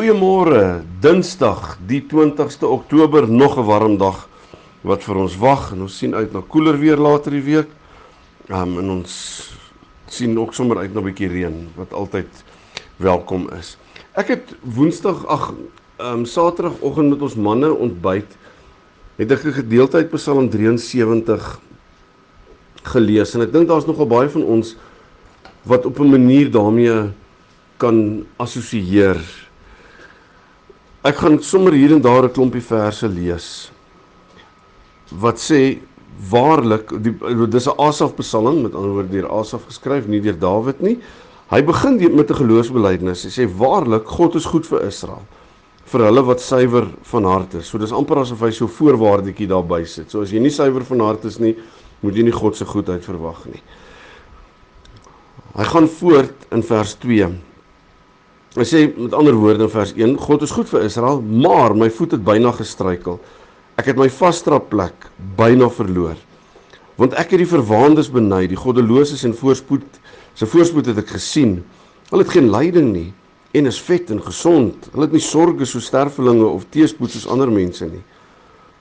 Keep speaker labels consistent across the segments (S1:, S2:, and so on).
S1: Goeiemôre, Dinsdag, die 20ste Oktober, nog 'n warm dag wat vir ons wag en ons sien uit na koeler weer later die week. Um en ons sien ook sommer uit na 'n bietjie reën wat altyd welkom is. Ek het Woensdag, ag, um Saterdagoggend met ons manne ontbyt het ek 'n gedeelte uit Psalm 73 gelees en ek dink daar's nogal baie van ons wat op 'n manier daarmee kan assosieer Ek gaan sommer hier en daar 'n klompie verse lees wat sê waarlik die dis 'n Asaf Psalm met ander woorde deur Asaf geskryf nie deur Dawid nie. Hy begin met 'n geloofsbelijdenis. Hy sê waarlik God is goed vir Israel vir hulle wat suiwer van hart is. So dis amper asof hy so voorwaardetjie daarby sit. So as jy nie suiwer van hart is nie, moet jy nie God se goedheid verwag nie. Hy gaan voort in vers 2. Hy sê met ander woorde in vers 1: God is goed vir Israel, maar my voet het byna gestruikel. Ek het my vaste plek byna verloor. Want ek het die verwaandes beny, die goddeloses en voorspoed, se voorspoed het ek gesien. Hulle het geen lyding nie en is vet en gesond. Hulle het nie sorges so sterfelinge of teëspoed soos ander mense nie.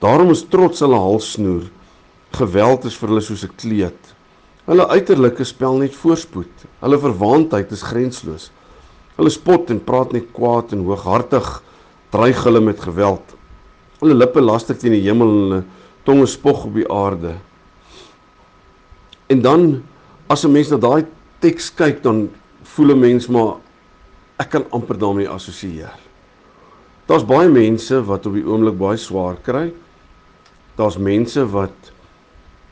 S1: Daarom is trots hulle halssnoer. Geweld is vir hulle soos 'n kleed. Hulle uiterlike spel net voorspoed. Hulle verwaandheid is grensloos. Hulle spot en praat net kwaad en hooghartig dreig hulle met geweld. Hulle lippe laster teen die hemel en hulle tonge spog op die aarde. En dan as 'n mens na daai teks kyk dan voel 'n mens maar ek kan amper daarmee assosieer. Daar's baie mense wat op die oomblik baie swaar kry. Daar's mense wat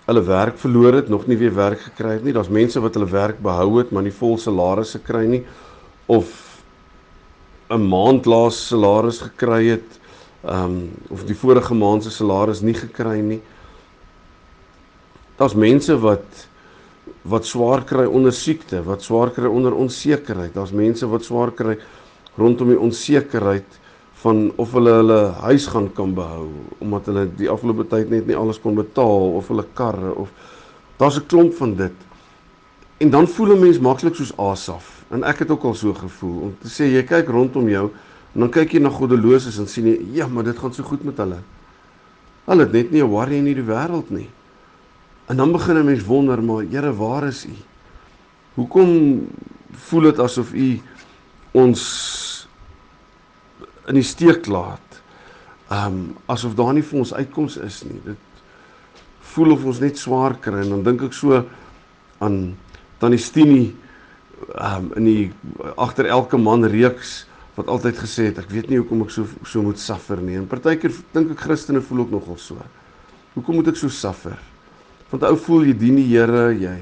S1: hulle werk verloor het, nog nie weer werk gekry het nie. Daar's mense wat hulle werk behou het, maar nie vol salarisse kry nie of 'n maand laas salaris gekry het, ehm um, of die vorige maand se salaris nie gekry nie. Daar's mense wat wat swaar kry onder siekte, wat swaar kry onder onsekerheid. Daar's mense wat swaar kry rondom die onsekerheid van of hulle hulle huis gaan kan behou omdat hulle die afgelope tyd net nie alles kon betaal of hulle karre of daar's 'n klomp van dit. En dan voel 'n mens maklik soos Asaf en ek het ook al so gevoel om te sê jy kyk rondom jou en dan kyk jy na goddeloses en sien jy ja, maar dit gaan so goed met hulle. Hulle het net nie 'n worry in hierdie wêreld nie. En dan begin 'n mens wonder, maar Here, waar is U? Hoekom voel dit asof U ons in die steek laat? Ehm um, asof daar nie vir ons uitkoms is nie. Dit voel of ons net swaar kry en dan dink ek so aan tannie Stinie um, in die agter elke man reeks wat altyd gesê het ek weet nie hoekom ek so so moet suffer nie. En partykeer dink ek Christene voel ook nogal so. Hoekom moet ek so suffer? Want ou voel jy dien die Here, jy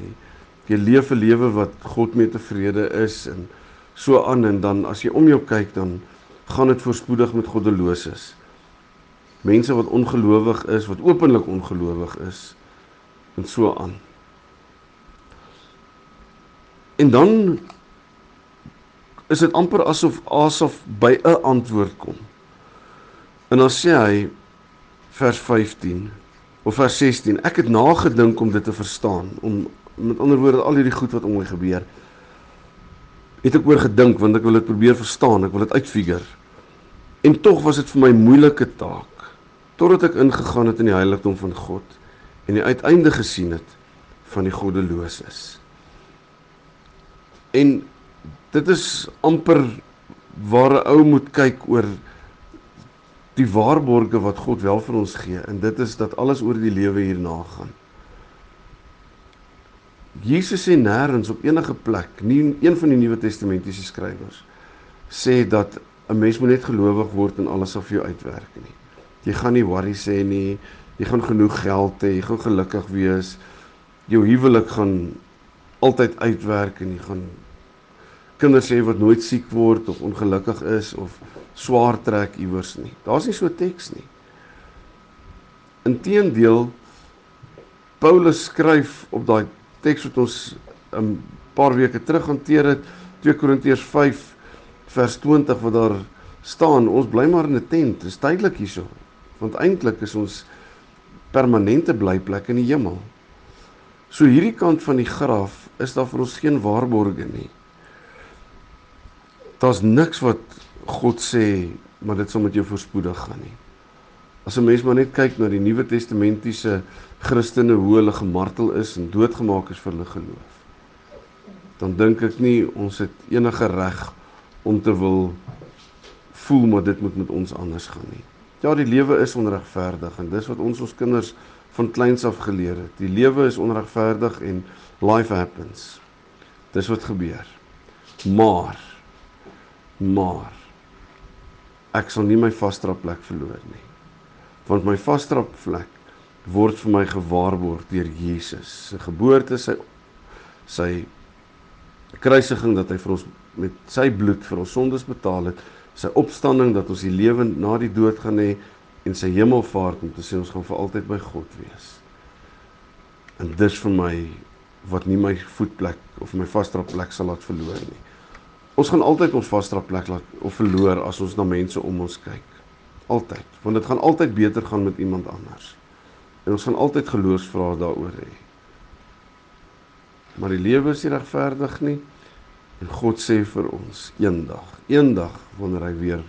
S1: jy leef 'n lewe wat God mee tevrede is en so aan en dan as jy om jou kyk dan gaan dit voorspoedig met goddeloses. Mense wat ongelowig is, wat openlik ongelowig is en so aan. En dan is dit amper asof Asaf by 'n antwoord kom. En dan sê hy vers 15 of vers 16, ek het nagedink om dit te verstaan, om met ander woorde al hierdie goed wat om my gebeur het ek oor gedink want ek wil dit probeer verstaan, ek wil dit uitfigure. En tog was dit vir my moeilike taak totdat ek ingegaan het in die heiligdom van God en die uiteinde gesien het van die goddeloses. En dit is amper waar 'n ou moet kyk oor die waarborge wat God wel vir ons gee en dit is dat alles oor die lewe hierna gaan. Jesus sê nêrens op enige plek, nie een van die Nuwe Testamentiese skrywers sê dat 'n mens moet net gelowig word en alles sal vir jou uitwerk nie. Jy gaan nie worry sê nie, jy gaan genoeg geld hê, jy gaan gelukkig wees. Jou huwelik gaan altyd uitwerk en jy gaan kinders sê wat nooit siek word of ongelukkig is of swaar trek iewers nie. Daar's nie so teks nie. Inteendeel Paulus skryf op daai teks wat ons 'n paar weke terug hanteer het, 2 Korintiërs 5 vers 20 wat daar staan, ons bly maar in 'n tent. Dit is tydelik hierso. Want eintlik is ons permanente blyplek in die hemel. So hierdie kant van die graf is daar vir ons geen waarborge nie. Daar's niks wat God sê maar dit sal met jou voorspoedig gaan nie. As 'n mens maar net kyk na die Nuwe Testamentiese Christene hoe hulle gemartel is en doodgemaak is vir hulle geloof. Dan dink ek nie ons het enige reg om te wil voel maar dit moet met ons anders gaan nie. Ja, die lewe is onregverdig en dis wat ons ons kinders van kleins af geleer het. Die lewe is onregverdig en life happens. Dis wat gebeur. Maar maar ek sal nie my vasdrap plek verloor nie. Want my vasdrap plek word vir my gewaarborg deur Jesus. Sy geboorte, sy sy kruisiging dat hy vir ons met sy bloed vir ons sondes betaal het, sy opstanding dat ons die lewe na die dood gaan hê en sy hemelvaart om te sê ons gaan vir altyd by God wees. En dis vir my wat nie my voetplek of my vasdrap plek sal laat verloor nie. Ons gaan altyd ons vasdrap plek laat of verloor as ons na mense om ons kyk. Altyd, want dit gaan altyd beter gaan met iemand anders. En ons gaan altyd geloofsvrae daaroor hê. Maar die lewe is nie regverdig nie. En God sê vir ons eendag, eendag wanneer hy weer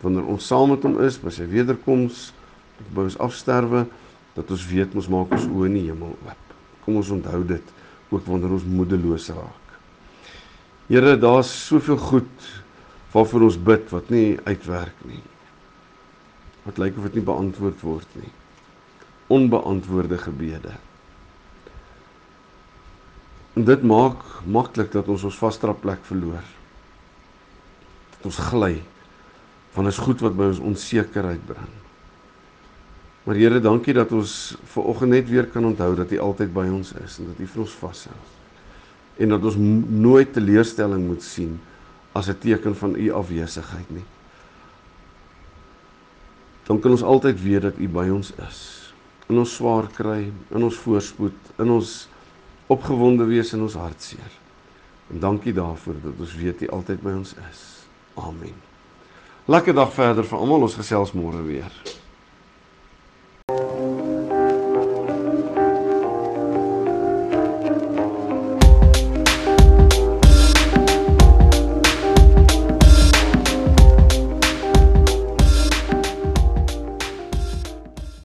S1: wanneer ons saam met hom is by sy wederkoms, by ons afsterwe, dat ons weet ons maak ons oë in die hemel oop. Kom ons onthou dit ook wanneer ons moedeloos raak. Here, daar's soveel goed waarvoor ons bid wat nie uitwerk nie. Wat lyk of dit nie beantwoord word nie onbeantwoorde gebede. En dit maak maklik dat ons ons vaste plek verloor. Dat ons gly van is goed wat by ons onsekerheid bring. Maar Here, dankie dat ons ver oggend net weer kan onthou dat U altyd by ons is en dat U vir ons vashou. En dat ons nooit teleurstelling moet sien as 'n teken van U afwesigheid nie. Dan kan ons altyd weet dat U by ons is in ons swaar kry, in ons voorspoed, in ons opgewonde wees en ons hartseer. En dankie daarvoor dat ons weet U altyd by ons is. Amen. Lekker dag verder vir almal. Ons gesels môre weer.